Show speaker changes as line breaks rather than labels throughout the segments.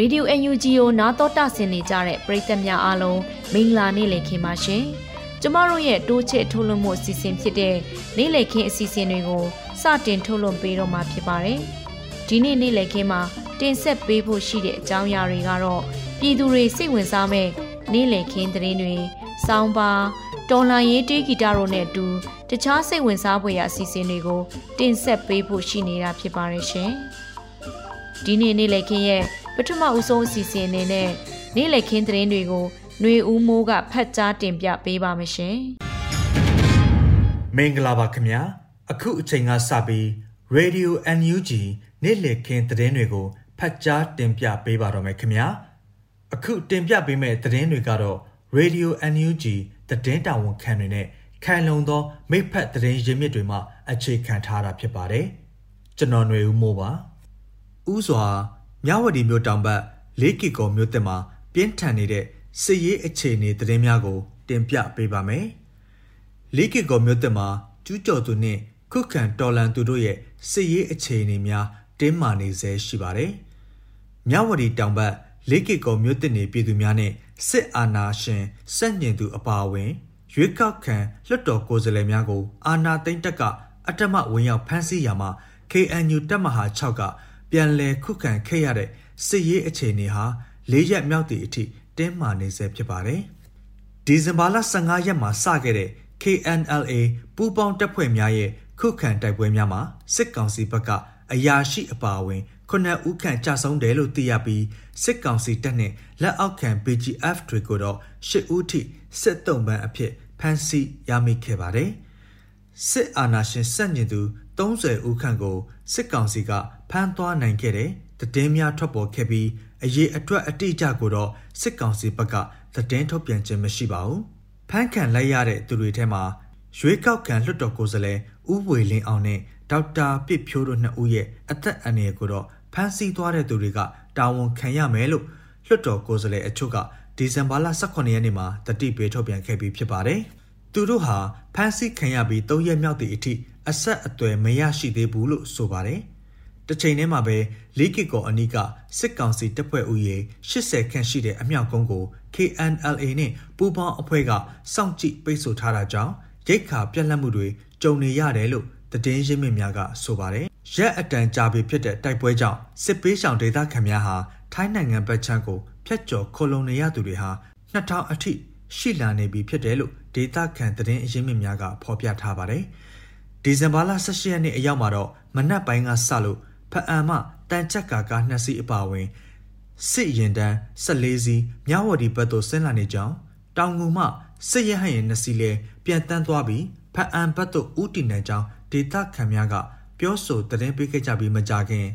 Radio UNG ကိုနားတော်တာဆင်နေကြတဲ့ပရိသတ်များအားလုံးမင်္ဂလာနေ့လည်ခင်းပါရှင်။ကျမတို့ရဲ့တိုးချစ်ထုတ်လွှင့်မှုအစီအစဉ်ဖြစ်တဲ့နေ့လည်ခင်းအစီအစဉ်တွေကိုစတင်ထုတ်လွှင့်ပေးတော့မှာဖြစ်ပါတယ်။ဒီနေ့နေ့လည်ခင်းမှာတင်ဆက်ပေးဖို့ရှိတဲ့အကြောင်းအရာတွေကတော့ပြည်သူတွေစိတ်ဝင်စားမဲ့နေ့လည်ခင်းသတင်းတွေ၊စောင်းပါတော်လန်ရေးတေးဂီတတို့နဲ့အတူတခြားစိတ်ဝင်စားဖွယ်ရာအစီအစဉ်တွေကိုတင်ဆက်ပေးဖို့ရှိနေတာဖြစ်ပါတယ်ရှင်။ဒီနေ့နေ့လည်ခင်းရဲ့ ပထမဦးဆုံးအစီအစဉ်အနေနဲ့နေ့လည်ခင်းသတင်းတွေကိုຫນွေဦးမိုးကဖတ်ကြားတင်ပြပေးပါမယ်ရှင်
မင်္ဂလာပါခင်ဗျာအခုအချိန်ကစပြီး Radio NUG နေ့လည်ခင်းသတင်းတွေကိုဖတ်ကြားတင်ပြပေးပါတော့မယ်ခင်ဗျာအခုတင်ပြပေးမယ့်သတင်းတွေကတော့ Radio NUG သတင်းတာဝန်ခံတွေနဲ့ခံလုံသောမိဖက်သတင်းရင်းမြစ်တွေမှအခြေခံထားတာဖြစ်ပါတယ်ကျွန်တော်ຫນွေဦးမိုးပါဥစွာ မြဝတီမြို့တောင်ဘက်၄ကီကောမြို့တက်မှာပြင်းထန်နေတဲ့စစ်ရေးအခြေအနေသတင်းများကို တင်ပြပေးပါမယ်။၄ကီကောမြို့တက်မှာကျူးကျော်သူနှင့်ခုခံတော်လန်သူတို့ရဲ့စစ်ရေးအခြေအနေများတင်းမာနေဆဲရှိပါတယ်။မြဝတီတောင်ဘက်၄ကီကောမြို့တက်နေပြည်သူများနဲ့စစ်အာဏာရှင်စက်ညင်သူအပါအဝင်ရွေးကောက်ခံလွှတ်တော်ကိုယ်စားလှယ်များကို အာဏာသိမ်းတပ်ကအတ္တမဝင်ရောက်ဖမ်းဆီးရာမှာ KNU တပ်မဟာ6က ပြန်လည်ခုခံခဲ့ရတဲ့စစ်ရေးအခြေအနေဟာ၄ရက်မြောက်သည့်အထိတင်းမာနေဆဲဖြစ်ပါတယ်။ဒီဇင်ဘာလ15ရက်မှာစခဲ့တဲ့ KNLA ပူးပေါင်းတပ်ဖွဲ့များရဲ့ခုခံတိုက်ပွဲများမှာစစ်ကောင်စီဘက်ကအရာရှိအပါအဝင်ခုနှစ်ဦးခန့်ကြာဆုံးတယ်လို့သိရပြီးစစ်ကောင်စီတပ်နဲ့လက်အောက်ခံ BGF တွေကိုတော့၈ဦးထိစစ်တုံးပန်းအဖြစ်ဖမ်းဆီးရမိခဲ့ပါတယ်။စစ်အာဏာရှင်စက်ညင်သူ30ဦးခန့်ကိုစစ်ကောင်စီက ဖမ်းသွားနိုင်ခဲ့တဲ့သတင်းများထွက်ပေါ်ခဲ့ပြီးအရေးအတွက်အတိအကျကိုတော့စစ်ကောင်စီဘက်ကသတင်းထုတ်ပြန်ခြင်းမရှိပါဘူး။ဖမ်းခံလိုက်ရတဲ့သူတွေထဲမှာရွေးကောက်ခံလွှတ်တော်ကိုယ်စားလှယ်ဦးဝေလင်းအောင်နဲ့ဒေါက်တာပြစ်ဖြိုးတို့နှစ်ဦးရဲ့အသက်အန္တရာယ်ကိုတော့ဖမ်းဆီးသွားတဲ့သူတွေကတာဝန်ခံရမယ်လို့လွှတ်တော်ကိုယ်စားလှယ်အချို့ကဒီဇင်ဘာလ18ရက်နေ့မှာတတိပေးထုတ်ပြန်ခဲ့ပြီးဖြစ်ပါတယ်။သူတို့ဟာဖမ်းဆီးခံရပြီး၃ရက်မြောက်သည့်အထိအဆက်အသွယ်မရရှိသေးဘူးလို့ဆိုပါတယ်။ တစ်ချိန်တည်းမှာပဲလေးကစ်ကောအနီးကစစ်ကောင်စီတပ်ဖွဲ့ဦးရေ80ခန့်ရှိတဲ့အမြောက်ကုန်းကို KNLA နဲ့ပူးပေါင်းအဖွဲ့ကစောင့်ကြည့်ပိတ်ဆို့ထားတာကြောင့်ရိတ်ခါပြက်လက်မှုတွေကြုံနေရတယ်လို့သတင်းရင်းမြစ်များကဆိုပါတယ်။ရက်အတန်ကြာပြီဖြစ်တဲ့တိုက်ပွဲကြောင့်စစ်ပေးရှောင်ဒေသခံများဟာထိုင်းနိုင်ငံဘက်ခြမ်းကိုဖျက်ကျော်ခိုလုံနေရသူတွေဟာ2000အထိရှိလာနေပြီဖြစ်တယ်လို့ဒေသခံသတင်းအရင်းမြစ်များကဖော်ပြထားပါတယ်။ဒီဇင်ဘာလ18ရက်နေ့အရောက်မှာတော့မနက်ပိုင်းကစလို့ ဖအံမှတန်ချက်ကာကာနှစ်စီးအပါဝင်စစ်ရင်တန်း14စီးမြဝတီဘက်သို့ဆင်းလာနေကြောင်းတောင်ငူမှစစ်ရဟန်ရင်နှစ်စီးလဲပြန်တန်းသွားပြီးဖအံဘက်သို့ဥတီနေကြောင်းဒေသခံများကပြောဆိုသတင်းပေးခဲ့ကြပြီးမကြခင်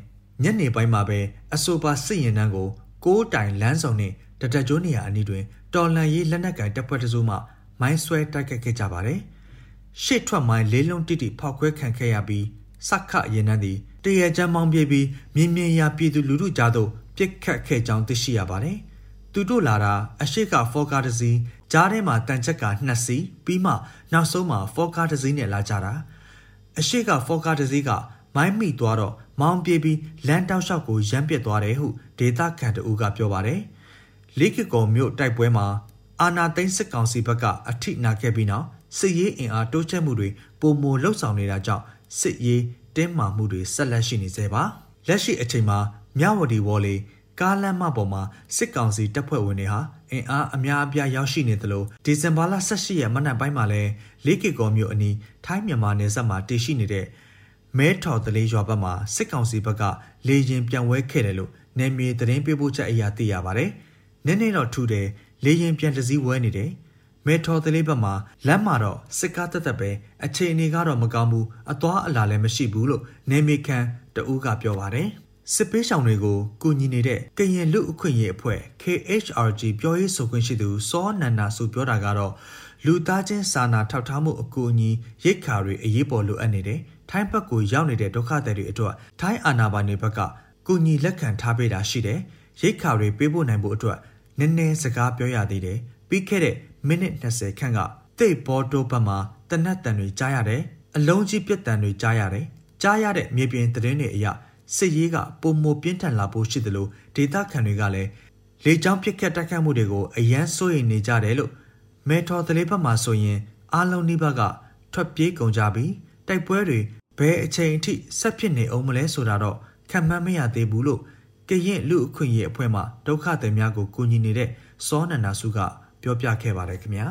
ညနေပိုင်းမှာပဲအဆိုပါစစ်ရင်တန်းကိုကိုးတိုင်လမ်းဆောင်နဲ့တတကြိုးနေရာအနီးတွင်တော်လန်ရေးလက်နက်ကင်တပ်ဖွဲ့တစုမှမိုင်းဆွဲတိုက်ခတ်ခဲ့ကြပါတယ်။ရှေ့ထွက်မိုင်းလေးလုံးတိတိဖောက်ခွဲခံခဲ့ရပြီးစက္ခရင်နှန်းသည် တရချမ်းမောင်းပြေးပြီးမြင်းမြင်းရာပြည်သူလူထုကြားသို့ပြစ်ခတ်ခဲ့ကြောင်းသိရှိရပါတယ်။သူတို့လာတာအရှိကဖောကားတစ်စီးကြားထဲမှာတန်ချက်ကနှစ်စီးပြီးမှနောက်ဆုံးမှာဖောကားတစ်စီးနဲ့လာကြတာအရှိကဖောကားတစ်စီးကမိုင်းမိသွားတော့မောင်းပြေးပြီးလမ်းတောက်လျှောက်ကိုရမ်းပစ်သွားတယ်ဟုဒေသခံတအူးကပြောပါတယ်။လေးကကောမြို့တိုက်ပွဲမှာအာနာသိန်းစစ်ကောင်စီဘက်ကအထိနာခဲ့ပြီးနောက်စစ်ရေးအင်အားတိုးချဲ့မှုတွေပုံမလှုပ်ဆောင်နေတာကြောင့်စစ်ရေး တင်းမာမှုတွေဆက်လက်ရှိနေသေးပါလက်ရှိအချိန်မှာမြဝတီဝေါ်လီကားလမ်းမပေါ်မှာစစ်ကောင်စီတပ်ဖွဲ့ဝင်တွေဟာအင်အားအများအပြားရောက်ရှိနေသလိုဒီဇင်ဘာလ18ရက်မနက်ပိုင်းမှာလည်းလေးကီကောမြို့အနီးထိုင်းမြန်မာနယ်စပ်မှာတည်ရှိနေတဲ့မဲထော်တလေးရွာဘက်မှာစစ်ကောင်စီဘက်ကလေရင်ပြန်ဝဲခဲ့တယ်လို့နယ်မြေသတင်းပေးပို့ချက်အရသိရပါတယ်။နည်းနည်းတော့ထူတယ်လေရင်ပြန်တစည်းဝဲနေတယ်။ မဲထော်တလေးဘက်မှာလမ်းမှာတော့စစ်ကားတက်တက်ပဲအခြေအနေကတော့မကောင်းဘူးအသွားအလာလည်းမရှိဘူးလို့နယ်မြေခံတအူးကပြောပါတယ်။စစ်ပေးဆောင်တွေကိုကူညီနေတဲ့ကရင်လူအခွင့်ရေးအဖွဲ့ KHRG ပြောရေးဆိုခွင့်ရှိသူစောနန္ဒာစုပြောတာကတော့လူသားချင်းစာနာထောက်ထားမှုအကူအညီရိတ်ခါတွေအရေးပေါ်လိုအပ်နေတယ်။ထိုင်းဘက်ကိုရောက်နေတဲ့ဒုက္ခသည်တွေအတွက်ထိုင်းအာဏာပိုင်တွေဘက်ကကူညီလက်ခံထားပေးတာရှိတယ်။ရိတ်ခါတွေပေးဖို့နိုင်ဖို့အတွက်နည်းနည်းစကားပြောရသေးတယ်။ပြီးခဲ့တဲ့ မိနစ်20ခန့်ကတိတ်ပေါ်တိုးဘက်မှာတနက်တန်တွေကြားရတယ်။အလုံးကြီးပြက်တန်တွေကြားရတယ်။ကြားရတဲ့မြေပြင်သတင်းတွေအရစစ်ရေးကပုံမပြင်းထန်လာဖို့ရှိသလိုဒေသခံတွေကလည်းလေကြောင်းပစ်ခတ်တိုက်ခိုက်မှုတွေကိုအယမ်းစိုးရိမ်နေကြတယ်လို့မဲထော်တလေးဘက်မှာဆိုရင်အားလုံးနှိဘကထွက်ပြေးကုန်ကြပြီးတိုက်ပွဲတွေဘယ်အချိန်အထိဆက်ဖြစ်နေအောင်မလဲဆိုတာတော့ခံမှန်းမရသေးဘူးလို့ကရင်လူအခွင့်အရေးအဖွဲ့မှဒုက္ခသည်များကိုကူညီနေတဲ့စောနန္ဒစုက ပြောပြခဲ့ပါတယ်ခင်ဗျာ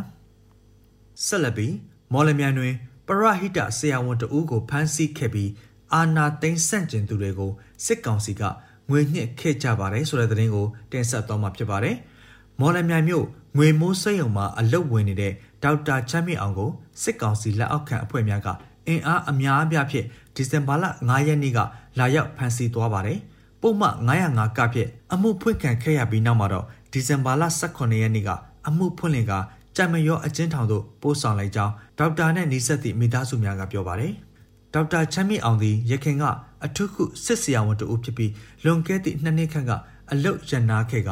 ဆက်လက်ပြီးမော်လမြိုင်တွင်ပရဟိတဆရာဝန်တဦးကိုဖမ်းဆီးခဲ့ပြီးအာနာသိန်းဆန့်ကျင်သူတွေကိုစစ်ကောင်စီကငွေညှစ်ခဲ့ကြပါတယ်ဆိုတဲ့သတင်းကိုတင်ဆက်သွားမှာဖြစ်ပါတယ်။မော်လမြိုင်မြို့ငွေမိုးစိတ်ုံမှာအလုတ်ဝင်နေတဲ့ဒေါက်တာချမ်းမြေအောင်ကိုစစ်ကောင်စီလက်အောက်ခံအဖွဲ့များကအင်အားအများအပြားဖြင့်ဒီဇင်ဘာလ9ရက်နေ့ကလာရောက်ဖမ်းဆီးသွားပါတယ်။ပုံမှန်905ကဖြင့်အမှုဖွင့်ခံခဲ့ရပြီးနောက်မှာတော့ဒီဇင်ဘာလ18ရက်နေ့က အမှုဖွင့်လင်ကကြံမရောအကျဉ်းထောင်သို့ပို့ဆောင်လိုက်ကြောင်းဒေါက်တာနဲ့နီးစပ်သည့်မိသားစုများကပြောပါတယ်။ဒေါက်တာချမ်းမြေအောင်သည်ရခင်ကအထုခုစစ်ဆရာဝန်တဦးဖြစ်ပြီးလွန်ခဲ့သည့်နှစ်နှစ်ခန့်ကအလုတ်ရန်နာခဲ့က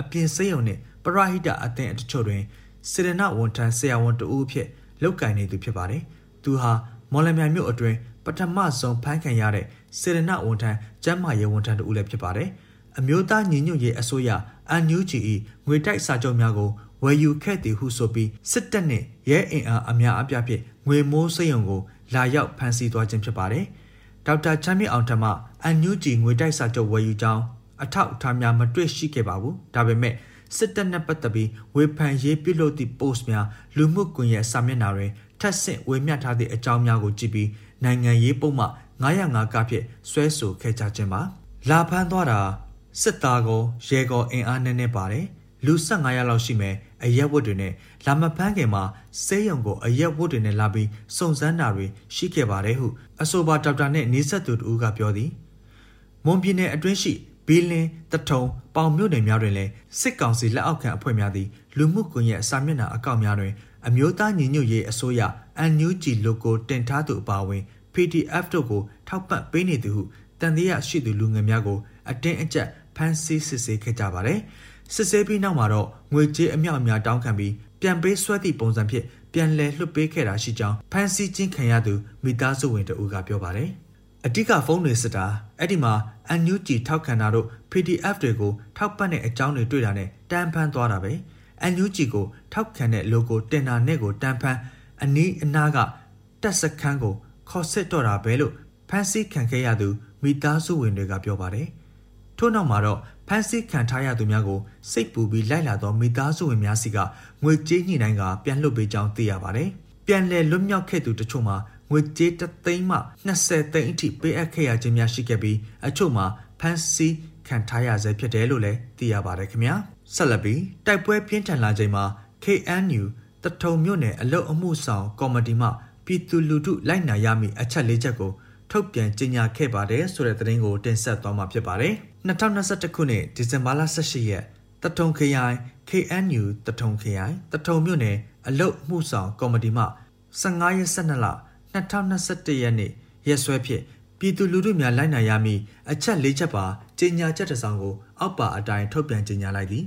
အပြင်စိရုံနှင့်ပရဟိတအသင်းအချို့တွင်စေရနာဝန်ထမ်းဆရာဝန်တဦးဖြစ်လောက်ကင်နေသူဖြစ်ပါတယ်။သူဟာမော်လမြိုင်မြို့အတွင်းပထမဆုံးဖမ်းခံရတဲ့စေရနာဝန်ထမ်းကျမ်းမာရေးဝန်ထမ်းတဦးလည်းဖြစ်ပါတယ်။အမျိုးသားညီညွတ်ရေးအစိုးရ NUGE ငွေတိုက်စာချုပ်များကို ဝယ်ယူခဲ့သည်ဟုဆိုပြီးစစ်တပ်နှင့်ရဲအင်အားအများအပြားဖြင့်ငွေမိုးစိရုံကိုလာရောက်ဖမ်းဆီးသွားခြင်းဖြစ်ပါတယ်။ဒေါက်တာချမ်းမြေအောင်ထမအန်ယူဂျီငွေတိုက်စာချုပ်ဝယ်ယူကြောင်းအထောက်အထားများမတွေ့ရှိခဲ့ပါဘူး။ဒါပေမဲ့စစ်တပ်နဲ့ပတ်သက်ပြီးဝေဖန်ရေးပြုလုပ်သည့် post များလူမှုကွန်ရက်စာမျက်နှာတွင်ထပ်ဆင့်ဝေမျှထားသည့်အကြောင်းများကိုကြည့်ပြီးနိုင်ငံရေးပုံမှ905ကဖြင့်ဆွဲဆိုခဲ့ကြခြင်းပါ။လာဖမ်းသွားတာစစ်သားကောရဲကောအင်အားနည်းနည်းပါတယ်လူ15ရက်လောက်ရှိမယ် အရက်ဝတ်တွေနဲ့လာမဖန်းခင်မှာစေးရုံကိုအရက်ဝတ်တွေနဲ့လာပြီးစုံစမ်းတာတွေရှိခဲ့ပါတယ်ဟုအဆိုပါဒေါက်တာနဲ့နေဆက်သူတူကပြောသည်မွန်ပြည်နယ်အတွင်းရှိဘီလင်းတထုံပေါင်မြို့နယ်များတွင်လည်းစစ်ကောင်စီလက်အောက်ခံအဖွဲ့များသည်လူမှုကွန်ရက်စာမျက်နှာအကောင့်များတွင်အမျိုးသားညီညွတ်ရေးအစိုးရ NUG logo တင်ထားသူအပါအဝင် PDF တို့ကိုထောက်ပံ့ပေးနေသူဟုတန်တရားရှိသူလူငယ်များကိုအတင်းအကျပ်ဖမ်းဆီးစစ်ဆေးခဲ့ကြပါတယ်။ စစ်ဆေးပြီးနောက်မှာတော့ငွေကြေးအမြောက်အများတောင်းခံပြီးပြန်ပေးဆွဲသည့်ပုံစံဖြင့်ပြန်လည်လွှတ်ပေးခဲ့တာရှိကြောင်းဖန်စီချင်းခံရသူမိသားစုဝင်တဦးကပြောပါတယ်။အဓိကဖုန်းတွေစစ်တာအဲ့ဒီမှာ NUG ထောက်ခံတာတို့ PDF တွေကိုထောက်ပံ့တဲ့အကြောင်းတွေတွေ့တာနဲ့တန်ဖန်သွားတာပဲ။ NUG ကိုထောက်ခံတဲ့ logo တင်တာနဲ့ကိုတန်ဖန်အနီးအနားကတက်စခန်းကိုခေါ်စစ်တော့တာပဲလို့ဖန်စီခံခဲ့ရသူမိသားစုဝင်တွေကပြောပါတယ်။ထို့နောက်မှာတော့ ဖမ်းဆီးခံထားရသူများကိုစိတ်ပူပြီးလိုက်လာသောမိသားစုဝင်များစီကငွေကြေးညှိနှိုင်းကပြန်လွှတ်ပေးကြောင်းသိရပါတယ်။ပြန်လည်လွတ်မြောက်ခဲ့သူတချို့မှာငွေကြေးတသိန်းမှ20သိန်းအထိပေးအပ်ခဲ့ရခြင်းများရှိခဲ့ပြီးအချို့မှာဖမ်းဆီးခံထားရဆဲဖြစ်တယ်လို့လည်းသိရပါတယ်ခင်ဗျာ။ဆက်လက်ပြီးတိုက်ပွဲပြင်းထန်လာချိန်မှာ KNU တထုံမြို့နယ်အလုတ်အမှုဆောင်ကော်မတီမှပြည်သူလူထုလိုက်နာရမည့်အချက်လေးချက်ကိုထုတ်ပြန်ကြေညာခဲ့ပါတယ်ဆိုတဲ့သတင်းကိုတင်ဆက်သွားမှာဖြစ်ပါတယ်။ 2021ခုနှစ်ဒီဇင်ဘာလ18ရက်တထုံခရိုင် KNU တထုံခရိုင်တထုံမြို့နယ်အလုတ်မှုဆောင်ကော်မတီမှ15ရက်12လ2021ရက်နေ့ရက်စွဲဖြင့်ပြည်သူလူထုများလိုက်နာရမည့်အချက်၄ချက်ပါကြေညာချက်တစ်စောင်ကို အောက်ပါအတိုင်းထုတ်ပြန်ကြေညာလိုက်သည်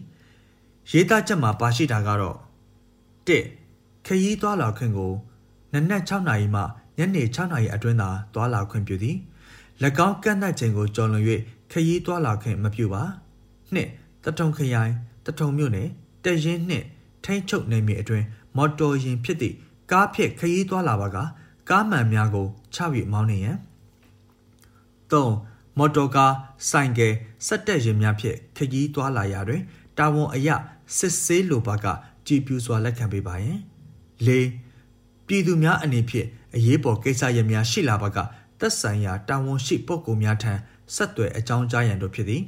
ရေးသားချက်မှာပါရှိတာကတော့၁ခရီးသွားလာခွင့်ကိုနနက်6နာရီမှညနေ6နာရီအတွင်းသာသွာလာခွင့်ပြုသည်၎င်းကန့်သတ်ချိန်ကိုကျော်လွန်၍ ခရီးသွာလာခွင့်မပြုပါနှစ်တထုံခရိုင်တထုံမြို့နယ်တရင်နှင့်ထိန်းချုပ်နယ်မြေအတွင်းမော်တော်ယာဉ်ဖြစ်သည့်ကားဖြင့်ခရီးသွားလာပါကကားမှန်များကိုချပြီးမောင်းနေရန်3မော်တော်ကားဆိုင်ကယ်စက်တက်ရင်များဖြင့်ခရီးသွားလာရာတွင်တာဝန်အရစစ်ဆေးလိုပါကကြည်ပြူစွာလက်ခံပေးပါရန်၄ပြည်သူများအနေဖြင့်အရေးပေါ်ကိစ္စရပ်များရှိလာပါကသက်ဆိုင်ရာတာဝန်ရှိပုဂ္ဂိုလ်များထံ ဆက်သွယ်အကြောင်းကြားရန်တို့ဖြစ်သည်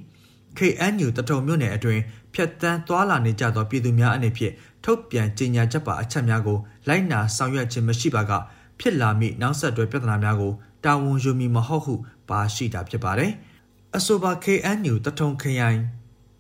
KNU တထုံမြို့နယ်အတွင်းဖြတ်တန်းသွာလာနေကြသောပြည်သူများအနေဖြင့်ထုတ်ပြန်ကြေညာချက်ပါအချက်များကိုလိုက်နာဆောင်ရွက်ခြင်းမရှိပါကဖြစ်လာမည့်နောက်ဆက်တွဲပြဿနာများကိုတာဝန်ယူမည်မဟုတ်ဟုပါရှိတာဖြစ်ပါတယ်။အဆိုပါ KNU တထုံခရိုင်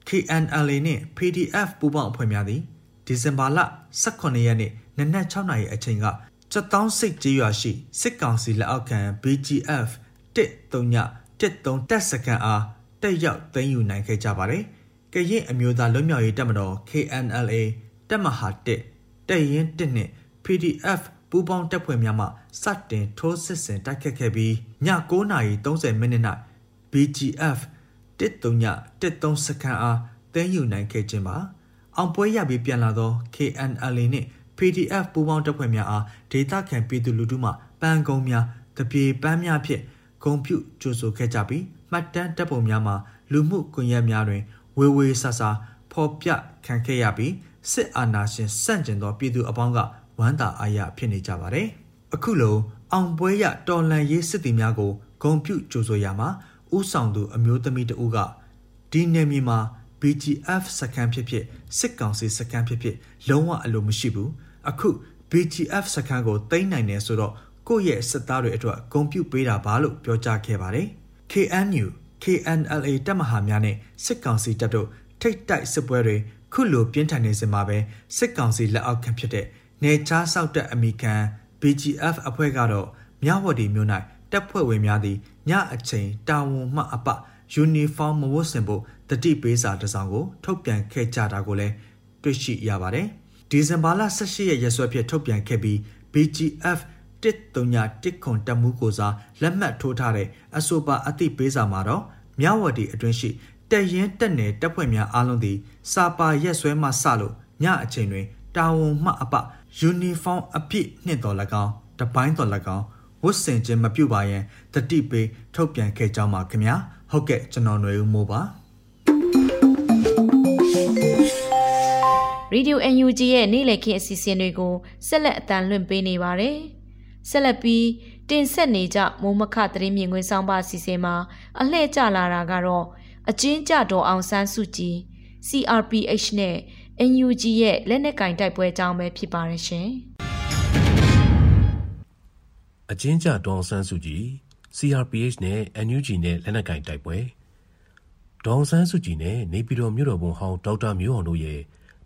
KNLA နှင့် PDF ပူးပေါင်းအဖွဲ့များသည်ဒီဇင်ဘာလ18ရက်နေ့နနက်6နာရီအချိန်ကစက်တောင်းစိတ်ကြေးရွာရှိစစ်ကောင်စီလက်အောက်ခံ BGF 139 13တက်စကန်အားတက်ရောက်သိမ်းယူနိုင်ခဲ့ကြပါတယ်။ကရင်အမျိုးသားလွတ်မြောက်ရေးတပ်မတော် KNLA တပ်မဟာ1တပ်ရင်း1နှင့် PDF ပူးပေါင်းတပ်ဖွဲ့များမှစတင်ထိုးစစ်ဆင်တိုက်ခတ်ခဲ့ပြီးည9:30မိနစ်၌။ BGF 139 13စကန်အားသိမ်းယူနိုင်ခဲ့ခြင်းပါအောင်ပွဲရပြီးပြန်လာသော KNLA နှင့် PDF ပူးပေါင်းတပ်ဖွဲ့များအားဒေသခံပြည်သူလူထုမှပန်းကုန်းများတပြေပန်းများဖြင့် ဂုံပြုကြိုဆိုခဲ့ကြပြီးမှတ်တမ်းတပ်ပုံများမှာလူမှုကွန်ရက်များတွင်ဝေဝေဆာဆာဖော်ပြခံခဲ့ရပြီးစစ်အာဏာရှင်စန့်ကျင်သောပြည်သူအပေါင်းကဝမ်းသာအားရဖြစ်နေကြပါတယ်။အခုလိုအောင်ပွဲရတော်လန်ရေးစစ်သည်များကိုဂုံပြုကြိုဆိုရမှာဥဆောင်သူအမျိုးသမီးတဦးကဒီနယ်မြေမှာ BGF စကန်ဖြစ်ဖြစ်စစ်ကောင်စီစကန်ဖြစ်ဖြစ်လုံးဝအလိုမရှိဘူးအခု BGF စကန်ကိုတိမ့်နိုင်တယ်ဆိုတော့ ကိုယ့်ရဲ့စစ်သားတွေအတွက်ဂုံပြုပေးတာပါလို့ပြောကြားခဲ့ပါတယ် KNU KNLA တပ်မဟာများနဲ့စစ်ကောင်စီတပ်တို့ထိတ်တိုက်စစ်ပွဲတွေခုလိုပြင်းထန်နေစမှာပဲစစ်ကောင်စီလက်အောက်ခံဖြစ်တဲ့နေချားဆောက်တဲ့အမိခံ BGF အဖွဲ့ကတော့မြဝတီမြို့၌တပ်ဖွဲ့ဝင်များသည်ညအချိန်တာဝန်မှအပယူနီဖောင်းမဝတ်ဆင်ဖို့တတိပေးစာတစ်စောင်ကိုထုတ်ပြန်ခဲ့ကြတာကိုလည်းတွေ့ရှိရပါတယ်။ဒီဇင်ဘာလ18ရက်ရက်စွဲဖြင့်ထုတ်ပြန်ခဲ့ပြီး BGF 139ခွန်တမှုကိုစားလက်မှတ်ထိုးထားတဲ့အဆိုပါအသိပေးစာမှာတော့မြဝတီအတွင်းရှိတက်ရင်တက်နယ်တပ်ဖွဲ့များအားလုံးသည်စာပါရက်စွဲမှစလို့ညအချိန်တွင်တာဝန်မှအပယူနီဖောင်းအပြည့်နှင့်တော်၎င်းတပိုင်းတော်၎င်းဝတ်ဆင်ခြင်းမပြုပါရန်တတိပေးထုတ်ပြန်ခဲ့ကြောင်းပါခင်ဗျာဟုတ်ကဲ့ကျွန်တော်ຫນွေဦးမိုးပါ
Radio UNG ရဲ့နေ့လည်ခင်းအစီအစဉ်တွေကိုဆက်လက်အတန်လွှင့်ပေးနေပါတယ်။ ဆက်လက်ပြီးတင်ဆက်နေကြမိုးမခသတင်းမြင်ကွင်းဆောင်ပါအစီအစဉ်မှာအလှည့်ကျလာတာကတော့အချင်းကြတော်အောင်ဆန်းစုကြည် CRPH နဲ့ NUG ရဲ့လက်နက်ကင်တိုက်ပွဲအကြောင်းပဲဖြစ်ပါတယ်ရှင်။
အချင်းကြတော်ဆန်းစုကြည် CRPH နဲ့ NUG နဲ့လက်နက်ကင်တိုက်ပွဲဒေါန်ဆန်းစုကြည်နဲ့နေပြည်တော်မြို့တော်ဝန်ဟောင်းဒေါက်တာမျိုးအောင်တို့ရဲ့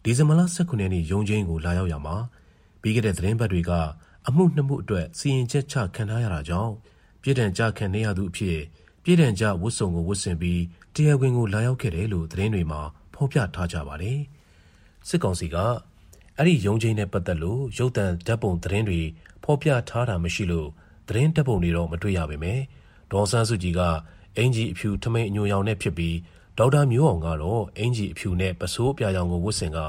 ဒီဇင်ဘာလ18ရက်နေ့ရုံးချင်းကိုလာရောက်ရမှာပြီးခဲ့တဲ့သတင်းပတ်တွေက အမှုနှစ်မှုအတွက်စီရင်ချက်ချခံထားရတာကြောင့်ပြည်ထန်ကြခံနေရသူအဖြစ်ပြည်ထန်ကြဝတ်စုံကိုဝတ်ဆင်ပြီးတရားဝင်ကိုလာရောက်ခဲ့တယ်လို့သတင်းတွေမှာဖော်ပြထားကြပါတယ်စစ်ကောင်စီကအဲ့ဒီရုံးချင်းနဲ့ပတ်သက်လို့ရုပ်သံဓာတ်ပုံသတင်းတွေဖော်ပြထားတာမရှိလို့သတင်းဓာတ်ပုံတွေတော့မတွေ့ရပါပဲဒေါ်ဆန်းစုကြည်ကအင်ဂျီအဖြူထမိန်အညိုရောင်နဲ့ဖြစ်ပြီးဒေါက်တာမျိုးအောင်ကတော့အင်ဂျီအဖြူနဲ့ပစိုးအပြာရောင်ကိုဝတ်ဆင်က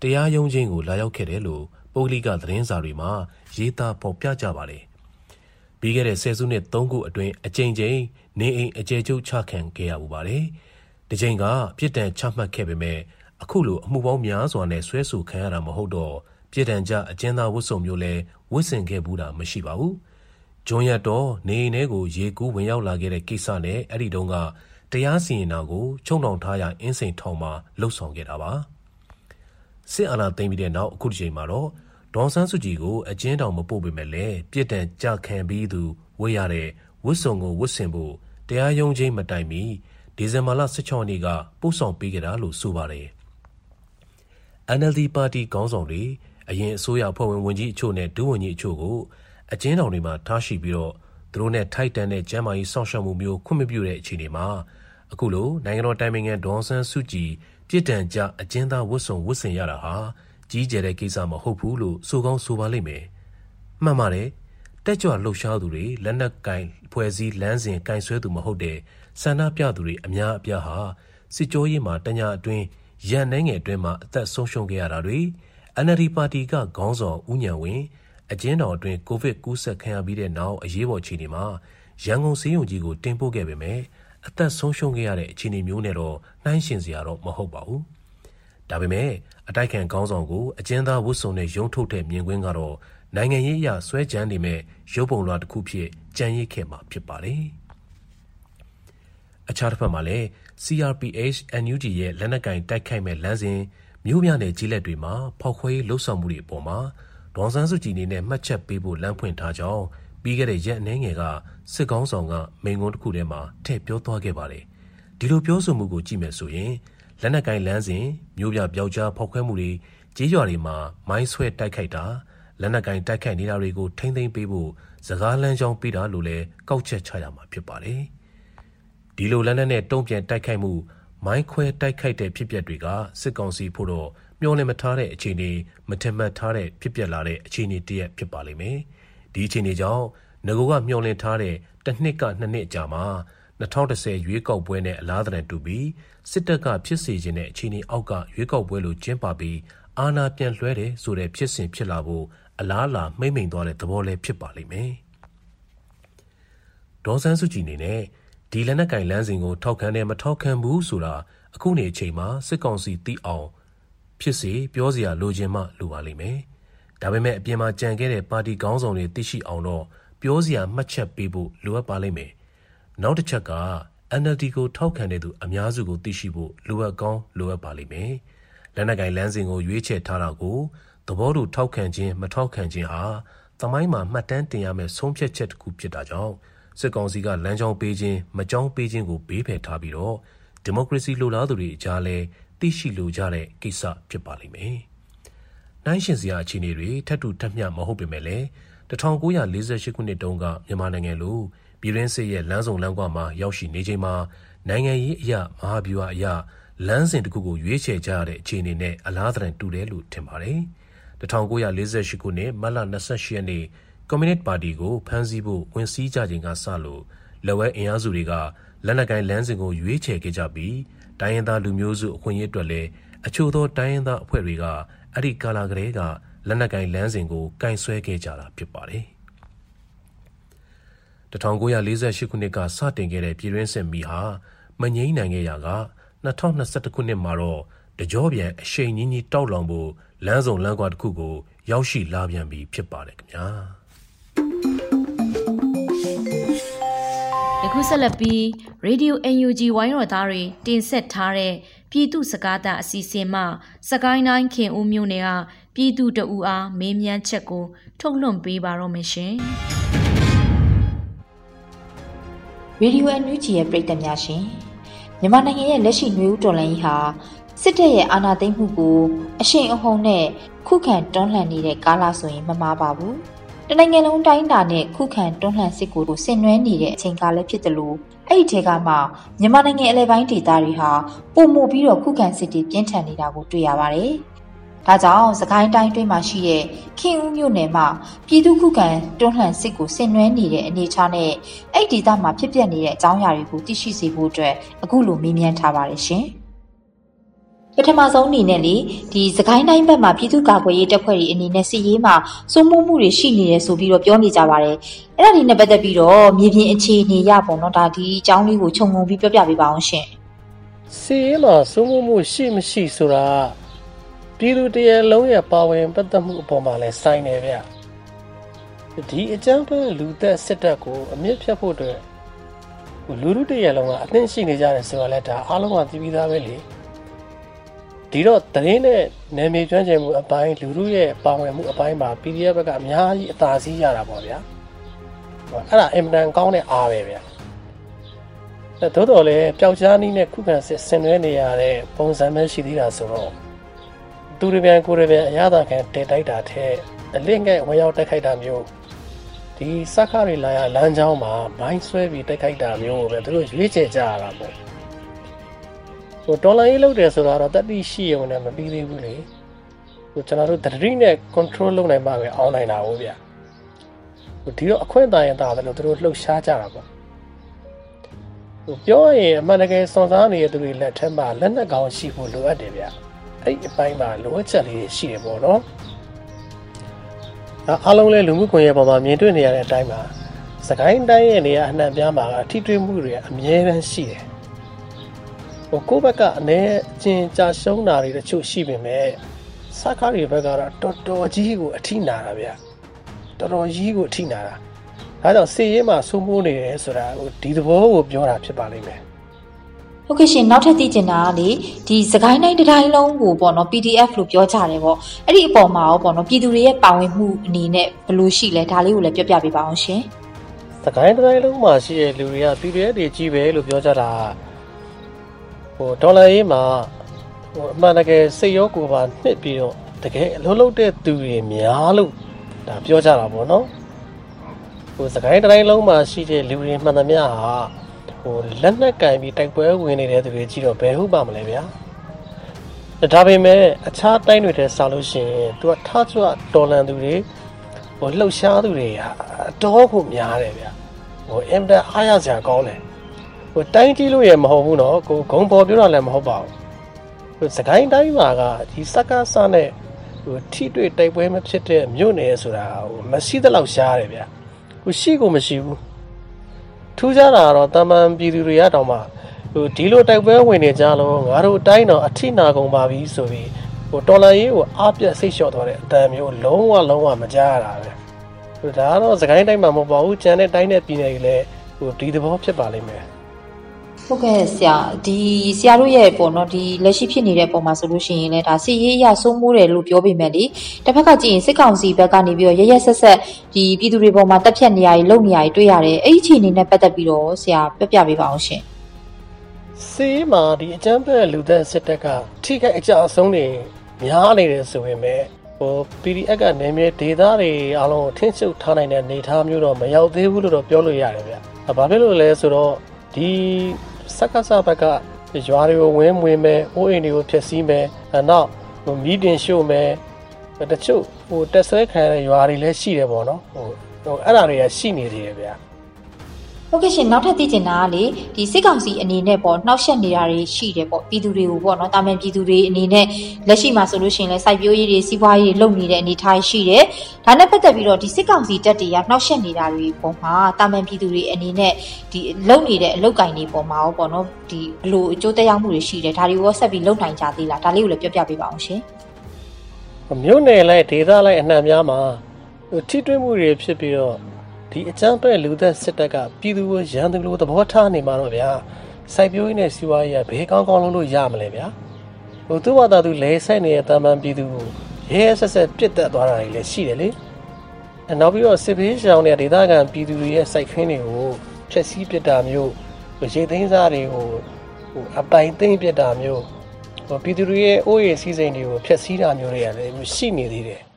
တရားရုံးချင်းကိုလာရောက်ခဲ့တယ်လို့ ပုဂ္ဂလိကသတင်းစာတွေမှာရေးသားဖော်ပြကြပါတယ်။ပြီးခဲ့တဲ့ဆယ်စုနှစ်၃ခုအတွင်းအကြိမ်ကြိမ်နေအိမ်အကျယ်ချုပ်ချခံခဲ့ရပူပါတယ်။ဒီချိန်ကပြစ်ဒဏ်ချမှတ်ခဲ့ပေမဲ့အခုလိုအမှုပေါင်းများစွာနဲ့ဆွဲဆိုခံရတာမဟုတ်တော့ပြစ်ဒဏ်ကြအကျဉ်းသားဝတ်စုံမျိုးလဲဝတ်ဆင်ခဲ့ဘူးတာမရှိပါဘူး။ဂျွန်ရတော့နေအိမ်ထဲကိုရေကူးဝင်ရောက်လာခဲ့တဲ့ကိစ္စနဲ့အဲ့ဒီတုန်းကတရားစီရင်တာကိုချုံနှောင်ထားရအင်းစိန်ထောင်မှာလှုပ်ဆောင်ခဲ့တာပါ စစ်အာဏာသိမ်းပြီးတဲ့နောက်အခုတစ်ချိန်မှာတော့ဒေါန်ဆန်းစုကြည်ကိုအကျဉ်းတော်မပို့ပေမဲ့လည်းပြစ်ဒဏ်ကြခံပြီးသူဝေးရတဲ့ဝစ်စုံကိုဝစ်ဆင်ဖို့တရားရုံးချင်းမတိုင်မီဒီဇင်ဘာလ16ရက်နေ့ကပို့ဆောင်ပေးခဲ့တာလို့ဆိုပါတယ် NLD ပါတီခေါင်းဆောင်တွေအရင်အစိုးရဖွဲ့ဝင်ဝန်ကြီးအချို့နဲ့ဒုဝန်ကြီးအချို့ကိုအကျဉ်းတော်တွေမှာထားရှိပြီးတော့သူတို့နဲ့ထိုက်တန်တဲ့ကျမ်းမာရေးစောင့်ရှောက်မှုမျိုးခွင့်မပြုတဲ့အခြေအနေမှာအခုလိုနိုင်ငံတော်တိုင်ပင်ခံဒေါ်ဆန်းစုကြည် ပြစ်ဒဏ်ကြအကျဉ်းသားဝတ်စုံဝတ်ဆင်ရတာဟာကြီးကျယ်တဲ့ကိစ္စမဟုတ်ဘူးလို့ဆိုကောင်းဆိုပါလိမ့်မယ်။မှန်ပါတယ်။တက်ကြွလှုပ်ရှားသူတွေလက်နက်ကင်ဖွဲ့စည်းလမ်းစဉ်ကင်ဆွဲသူမဟုတ်တဲ့ဆန္ဒပြသူတွေအများအပြားဟာစစ်ကြောရေးမှာတညာအတွင်းရန်နှဲငယ်အတွင်းမှာအသက်ဆုံးရှုံးခဲ့ရတာတွေ NLD ပါတီကခေါင်းဆောင်ဦးညံဝင်းအကျဉ်းတော်အတွင်းကိုဗစ်ကူးစက်ခံရပြီးတဲ့နောက်အရေးပေါ်အခြေအနေမှာရန်ကုန်စေယုံကြီးကိုတင်ပို့ခဲ့ပေမဲ့ အသက်ဆုံးရှုံးခဲ့ရတဲ့အခြေအနေမျိုးနဲ့တော့နှိုင်းယှဉ်စရာတော့မဟုတ်ပါဘူး။ဒါပေမဲ့အတိုက်ခံခေါင်းဆောင်ကိုအကျဉ်းသားဝတ်စုံနဲ့ရုံထုတ်တဲ့မြင်ကွင်းကတော့နိုင်ငံရေးအရဆွဲကြမ်းနေမဲ့ရုပ်ပုံလွှာတစ်ခုဖြစ်ကြံရစ်ခဲ့မှာဖြစ်ပါတယ်။အခြားတစ်ဖက်မှာလည်း CRPH NUG ရဲ့လက်နက်ကင်တိုက်ခိုက်မဲ့လမ်းစဉ်မြို့ပြနယ်ကြီးလက်တွေမှာဖောက်ခွဲရေးလှုပ်ဆောင်မှုတွေအပေါ်မှာဒေါန်ဆန်းစုကြည်အနေနဲ့မှတ်ချက်ပေးဖို့လမ်းဖွင့်ထားကြောင်း ပြီးခဲ့တဲ့ရက်အနည်းငယ်ကစစ်ကောင်းဆောင်ကမိန်ကုန်းတစ်ခုထဲမှာထည့်ပြောသွားခဲ့ပါတယ်။ဒီလိုပြောဆိုမှုကိုကြည့်မယ်ဆိုရင်လက်နက်ကင်လမ်းစဉ်မြို့ပြပျောက်ကြားဖောက်ခွဲမှုတွေကြေးရွာတွေမှာမိုင်းဆွဲတိုက်ခိုက်တာလက်နက်ကင်တိုက်ခိုက်နေတာတွေကိုထိမ့်သိမ်းပေးဖို့စကားလမ်းကြောင်းပေးတာလို့လည်းကောက်ချက်ချရမှာဖြစ်ပါတယ်။ဒီလိုလက်နက်နဲ့တုံ့ပြန်တိုက်ခိုက်မှုမိုင်းခွဲတိုက်ခိုက်တဲ့ဖြစ်ပျက်တွေကစစ်ကောင်စီဖို့တော့မျောလင့်မထားတဲ့အခြေအနေမထင်မှတ်ထားတဲ့ဖြစ်ပျက်လာတဲ့အခြေအနေတရက်ဖြစ်ပါလိမ့်မယ်။ ဒီအခြေအနေကြောင့်ငကိုကမျောလင့်ထားတဲ့တစ်နှစ်ကနှစ်နှစ်ကြာမှာ2010ရွေးကောက်ပွဲနဲ့အလားတန်တူပြီးစစ်တပ်ကဖြစ်စေခြင်းတဲ့အခြေအနေအောက်ကရွေးကောက်ပွဲလိုကျင်းပပြီးအာဏာပြန်လွှဲတယ်ဆိုတဲ့ဖြစ်စဉ်ဖြစ်လာဖို့အလားအလာမှိမ့်မိန်သွားတဲ့သဘောလည်းဖြစ်ပါလိမ့်မယ်။ဒေါ်ဆန်းစုကြည်အနေနဲ့ဒီလက်နက်ကင်လမ်းစဉ်ကိုထောက်ခံတယ်မထောက်ခံဘူးဆိုတာအခုနေအချိန်မှာစစ်ကောင်စီသိအောင်ဖြစ်စေပြောစရာလိုချင်မှလိုပါလိမ့်မယ်။ ဒါပေမဲ့အပြင်မှာကြံခဲ့တဲ့ပါတီခေါင်းဆောင်တွေသိရှိအောင်တော့ပြောစရာမှတ်ချက်ပေးဖို့လိုအပ်ပါလိမ့်မယ်။နောက်တစ်ချက်က NLD ကိုထောက်ခံတဲ့သူအများစုကိုသိရှိဖို့လိုအပ်ကောင်းလိုအပ်ပါလိမ့်မယ်။လက်နက်ကင်လမ်းစဉ်ကိုရွေးချယ်ထားတာကိုသဘောတူထောက်ခံခြင်းမထောက်ခံခြင်းဟာသမိုင်းမှာမှတ်တမ်းတင်ရမယ့်ဆုံးဖြတ်ချက်တစ်ခုဖြစ်တာကြောင့်စစ်ကောင်စီကလမ်းကြောင်းပေးခြင်းမကြောင်းပေးခြင်းကိုဘေးဖယ်ထားပြီးတော့ဒီမိုကရေစီလိုလားသူတွေအကြားလဲသိရှိလိုကြတဲ့ကိစ္စဖြစ်ပါလိမ့်မယ်။ နိုင်ရှင်စရာအခြေအနေတွေထပ်တူထပ်မျှမဟုတ်ပေမဲ့လည်း1948ခုနှစ်တုန်းကမြန်မာနိုင်ငံလိုပြည်ရင်းစစ်ရဲ့လမ်းဆောင်လမ်းကွာမှာရောက်ရှိနေချိန်မှာနိုင်ငံရေးအရာမဟာဗျူဟာအရာလမ်းစဉ်တစ်ခုကိုရွေးချယ်ကြရတဲ့အခြေအနေနဲ့အလားတန်တူတယ်လို့ထင်ပါတယ်။1948ခုနှစ်မတ်လ28ရက်နေ့ကွန်မြူနစ်ပါတီကိုဖမ်းဆီးဖို့ဝင်စည်းကြခြင်းကစလို့လက်ဝဲအင်အားစုတွေကလက်နက်ကိုင်လမ်းစဉ်ကိုရွေးချယ်ခဲ့ကြပြီးတိုင်းရင်းသားလူမျိုးစုအခွင့်အရေးအတွက်လည်းအချို့သောတိုင်းရင်းသားအဖွဲ့တွေက အဲ့ဒီကာလာကလေးကလက်နက်ကင်လမ်းစဉ်ကိုကင်ဆွဲခဲ့ကြတာဖြစ်ပါတယ်။1948ခုနှစ်ကစတင်ခဲ့တဲ့ပြည်ရင်းစစ်မီဟာမငိမ့်နိုင်ခဲ့ရာက2021ခုနှစ်မှာတော့တကြောပြန်အရှိန်ကြီးကြီးတောက်လောင်ဖို့လမ်းစုံလမ်းကွာတစ်ခုကို ရောက်ရှိလာပြန်ပြီဖြစ်ပါတယ်ခင်ဗျာ။
ယခုဆက်လက်ပြီး Radio UNG ဝိုင်းတော်သားတွေတင်ဆက်ထားတဲ့ပြည်သူစကားသံအစီအစဉ်မှစကိုင်းတိုင်းခင်ဦးမြို့နယ်ကပြည်သူတအူအားမေးမြန်းချက်ကို ထုတ်လွှင့်ပေးပါတော့မရှင်။
ရေဒီယိုအန်ယူဂျီရဲ့ပရိသတ်များရှင်မြန်မာနိုင်ငံရဲ့လက်ရှိຫນွေဦးတော်လှန်ရေးဟာစစ်တပ်ရဲ့အာဏာသိမ်းမှုကိုအရှိန်အဟုန်နဲ့ခုခံတွန်းလှန်နေတဲ့ကာလဆိုရင်မမှားပါဘူး။ တနိုင်ငံလုံးတိုင်းတာနဲ့ခုခံတွန်းလှန်စစ်ကိုဆင်နွှဲနေတဲ့အချိန်ကာလဖြစ်တယ်လို့အဲ့ဒီထဲကမှမြန်မာနိုင်ငံအလဲပိုင်းဒေသတွေဟာပုံမှုပြီးတော့ခုခံစစ်တွေပြင်းထန်နေတာကိုတွေ့ရပါတယ်။ဒါကြောင့်စကိုင်းတိုင်းတွင်းမှာရှိတဲ့ခင်ဦးမြို့နယ်မှာပြည်သူ့ခုခံတွန်းလှန်စစ်ကိုဆင်နွှဲနေတဲ့အနေအထားနဲ့အဲ့ဒီဒေသမှာဖြစ်ပျက်နေတဲ့အကြောင်းအရာတွေကိုသိရှိစေဖို့အတွက်အခုလိုမေးမြန်းထားပါတယ်ရှင်။ ပထမဆုံးအနေနဲ့လေဒီစကိုင်းတိုင်းဘက်မှာပြည်သူ့ကာကွယ်ရေးတပ်ဖွဲ့တွေအနေနဲ့စစ်ရေးမှာစိုးမိုးမှုတွေရှိနေတယ်ဆိုပြီးတော့ပြောနေကြပါတယ်။အဲ့ဒါဒီနဲ့ပတ်သက်ပြီးတော့မြေပြင်အခြေအနေရပုံတော့ဒါဒီအကြောင်းလေးကိုခြုံငုံပြီးပြောပြပေးပါအောင်ရှင်။
စစ်ရေးမှာစိုးမိုးမှုရှိမရှိဆိုတာပြည်သူတရလုံးရဲ့ပါဝင်ပတ်သက်မှုအပေါ်မှာလည်းစိုင်းနေဗျဒီအကြမ်းဖက်လူသက်စစ်တပ်ကိုအမြင့်ဖြတ်ဖို့အတွက်လူလူတရလုံးကအသင့်ရှိနေကြတယ်ဆိုတော့လည်းဒါအားလုံးကသိပြီးသားပဲလေ ဒီတော့တရင်နဲ့နာမည်ကျွမ်းကျင်မှုအပိုင်းလူလူရဲ့ပါဝင်မှုအပိုင်းမှာ PDF ဘက်ကအများကြီးအသာစီးရတာပေါ့ဗျာအဲ့ဒါအင်မတန်ကောင်းတဲ့အားပဲဗျာသို့တော်လည်းပျောက်ကြားနည်းနဲ့ခုခံစစ်ဆင်နွှဲနေရတဲ့ပုံစံပဲရှိသေးတာဆိုတော့သူရပြန်ကိုရပြန်အရသာခံတင်တိုက်တာထဲအလင့်ငယ်ဝင်ရောက်တိုက်ခိုက်တာမျိုးဒီစက္ခတွေလာရလမ်းကြောင်းမှာမိုင်းဆွဲပြီးတိုက်ခိုက်တာမျိုးပဲသူတို့ရွေးချယ်ကြရတာပေါ့ဟို ဒေါ်လာရေးလုပ်တယ်ဆိုတာတော့တတိရှိရုံနဲ့မပြီးသေးဘူးလေဟိုကျွန်တော်တို့တတိနဲ့ control လုပ်နိုင်မှပဲအောင်းနိုင်တာဟုတ်ဗျဟိုဒီတော့အခွင့်အရေးတာတယ်လို့သူတို့လှုပ်ရှားကြတာပေါ့ဟိုပြောရင်အမှန်တကယ်စွန်စားနေတဲ့သူတွေလက်ထက်မှာလက်နက်ကောင်းရှိဖို့လိုအပ်တယ်ဗျအဲ့ဒီအပိုင်းမှာလိုအပ်ချက်လေးရှိတယ်ပေါ့နော်အားလုံးလည်းလူမှုကွန်ရက်ပေါ်မှာမြင်တွေ့နေရတဲ့အတိုင်းပါစကိုင်းတိုင်းရဲ့နေရာအနှံ့ပြားမှာအထီးတွေးမှုတွေအများတန်းရှိတယ် ဟိုကိုယ့်ဘက်ကအနည်းအချင်းကြာရှုံးတာတွေတချို့ရှိပေမဲ့စကားတွေဘက်ကတော့တော်တော်ကြီးကိုအထီးနာတာဗျတော်တော်ကြီးကိုအထီးနာတာဒါကြောင့်စီရင်မှာစိုးမိုးနေတယ်ဆိုတာဟိုဒီသဘောကိုပြောတာဖြစ်ပါလိမ့်မယ်
ဟုတ်ကဲ့ရှင်နောက်ထပ်သိချင်တာကလေဒီစကိုင်းတိုင်းတစ်တိုင်းလုံးကိုပေါ့နော် PDF လို့ပြောကြတယ်ပေါ့အဲ့ဒီအပေါ်မှာရောပေါ့နော်ပြည်သူတွေရဲ့ပါဝင်မှုအနေနဲ့ဘယ်လိုရှိလဲဒါလေးကိုလည်းပြောပြပေးပါအောင်ရှင်
စကိုင်းတိုင်းလုံးမှာရှိတဲ့လူတွေက PDF တွေကြီးပဲလို့ပြောကြတာ ဟိုဒေါ်လာရေးမှာဟိုအမှန်တကယ်စိတ်ရောကိုယ်ပါနှစ်ပြီးတော့တကယ်အလုံးလုံးတဲ့သူတွေများလို့ဒါပြောကြတာပေါ့နော်ဟိုစကိုင်းတိုင်းလုံးမှာရှိတဲ့လူတွေမှန်သမျှဟာဟိုလက်နက်ကင်ပြီးတိုက်ပွဲဝင်နေတဲ့သူတွေကြည့်တော့ဘယ်ဟုတ်ပါမလဲဗျာဒါပေမဲ့အခြားတိုင်းတွေတဲ့ဆောက်လို့ရှိရင်သူကထားချွတ်တော်လန်သူတွေဟိုလှုပ်ရှားသူတွေအတော်ကိုများတယ်ဗျာဟိုအင်တာအားရစရာကောင်းတယ် ဟိုတိုင်းကြီးလို့ရမဟုတ်ဘူးနော်ကိုဂုံပေါ်ပြောတာလည်းမဟုတ်ပါဘူးဟိုစကိုင်းတိုင်းမှာကဒီစက္ကစနဲ့ဟိုထိတွေ့တိုက်ပွဲမဖြစ်တဲ့မြို့နယ်ဆိုတာဟိုမရှိသလောက်ရှားတယ်ဗျာဟိုရှိကိုမရှိဘူးထူးခြားတာကတော့တာမန်ပြည်သူတွေကတောင်မှဟိုဒီလိုတိုက်ပွဲဝင်နေကြလို့ငါတို့အတိုင်းတော့အထိနာကုန်ပါပြီဆိုပြီးဟိုတော်လန်ရေးကိုအားပြတ်စိတ်လျှော့သွားတဲ့အတန်မျိုးလုံးဝလုံးဝမကြားရတာပဲဟိုဒါကတော့စကိုင်းတိုင်းမှာမဟုတ်ပါဘူးကျန်တဲ့တိုင်းနဲ့ပြည်နယ်တွေလည်းဟိုဒီသဘောဖြစ်ပါလိမ့်မယ်
ဟုတ်ကဲ့ဆရာဒီဆရာတို့ရဲ့ပေါ့နော်ဒီလက်ရှိဖြစ်နေတဲ့ပုံမှာဆိုလို့ရှိရင်လည်းဒါစီရေးရစိုးမိုးတယ်လို့ပြောပေမဲ့လေတစ်ဖက်ကကြည့်ရင်စစ်ကောင်စီဘက်ကနေပြီးတော့ရရဆက်ဆက်ဒီပြည်သူတွေပေါ်မှာတက်ဖြတ်နေရည်လုံနေရည်တွေ့ရတယ်အဲ့ဒီအခြေအနေနဲ့ပတ်သက်ပြီးတော့ဆရာပြပြပေးပါအောင်ရှင်
စီးမှာဒီအကြမ်းဖက်လူသက်စစ်တပ်ကထိခိုက်အကြအဆုံးတွေများနေတယ်ဆိုရင်ပဲဟို PDF ကနေမြေဒေတာတွေအလုံးထင်းချုပ်ထားနိုင်တဲ့နေသားမျိုးတော့မရောက်သေးဘူးလို့တော့ပြောလို့ရတယ်ဗျ။ဘာဖြစ်လို့လဲဆိုတော့ဒီ စက္ကစဘက်ကရွာတွေကိုဝင်းမွေးမယ်အိုးအိမ်တွေကိုဖျက်ဆီးမယ်နောက်မီးတင်ရှို့မယ်တချို့ဟိုတက်ဆွဲခံရတဲ့ရွာတွေလည်းရှိတယ်ပေါ့နော်ဟိုဟိုအဲ့ဒါတွေကရှိနေသေးတယ်ဗျာ
ဟုတ်ကဲ့ရှင်နောက်ထပ်သိချင်တာကလေဒီစစ်ကောင်စီအနေနဲ့ပေါ့နှောက်ယှက်နေတာတွေရှိတယ်ပေါ့ပြည်သူတွေကိုပေါ့နော်တာမန်ပြည်သူတွေအနေနဲ့လက်ရှိမှာဆိုလို့ရှိရင်လည်းစိုက်ပျိုးရေးတွေစီးပွားရေးတွေလုပ်နေတဲ့အနေအထားရှိတယ်ဒါနဲ့ပတ်သက်ပြီးတော့ဒီစစ်ကောင်စီတပ်တွေကနှောက်ယှက်နေတာတွေပုံမှာတာမန်ပြည်သူတွေအနေနဲ့ဒီလုပ်နေတဲ့အလုပ်ကင်တွေပုံမှာရောပေါ့နော်ဒီဘလို့အကျိုးတရားမှုတွေရှိတယ်ဒါတွေကိုဆက်ပြီးလုပ်နိုင်ကြသေးလားဒါလေးကိုလည်းပြောပြပေးပါအောင်ရှင်
မြို့နယ်လိုက်ဒေသလိုက်အနှံ့များမှာထိတွေ့မှုတွေဖြစ်ပြီးတော့ ဒီအကြမ်းဖက်လူသက်စစ်တပ်ကပြည်သူကိုရန်သူလိုသဘောထားနေမှာတော့ဗျာစိုက်ပျိုးရေးနဲ့စီးပွားရေးကဘေးကောင်းကောင်းလုံးလို့ရမလဲဗျာဟိုသူ့ဘာသာသူလဲဆိုင်နေတဲ့တာမန်ပြည်သူကိုရဲဆက်ဆက်ပြစ်တက်သွားတာတွေလည်းရှိတယ်လေအနောက်ပြီးတော့စစ်ဘေးရှောင်တဲ့ဒေသခံပြည်သူတွေရဲ့စိုက်ခင်းတွေကိုဖျက်ဆီးပစ်တာမျိုးရိတ်သိမ်းစားတွေကိုဟိုအပိုင်သိမ်းပစ်တာမျိုးဟိုပြည်သူတွေရဲ့အိုးရည်စည်းစိမ်တွေကိုဖျက်ဆီးတာမျိုးတွေကလည်းရှိနေသေးတယ်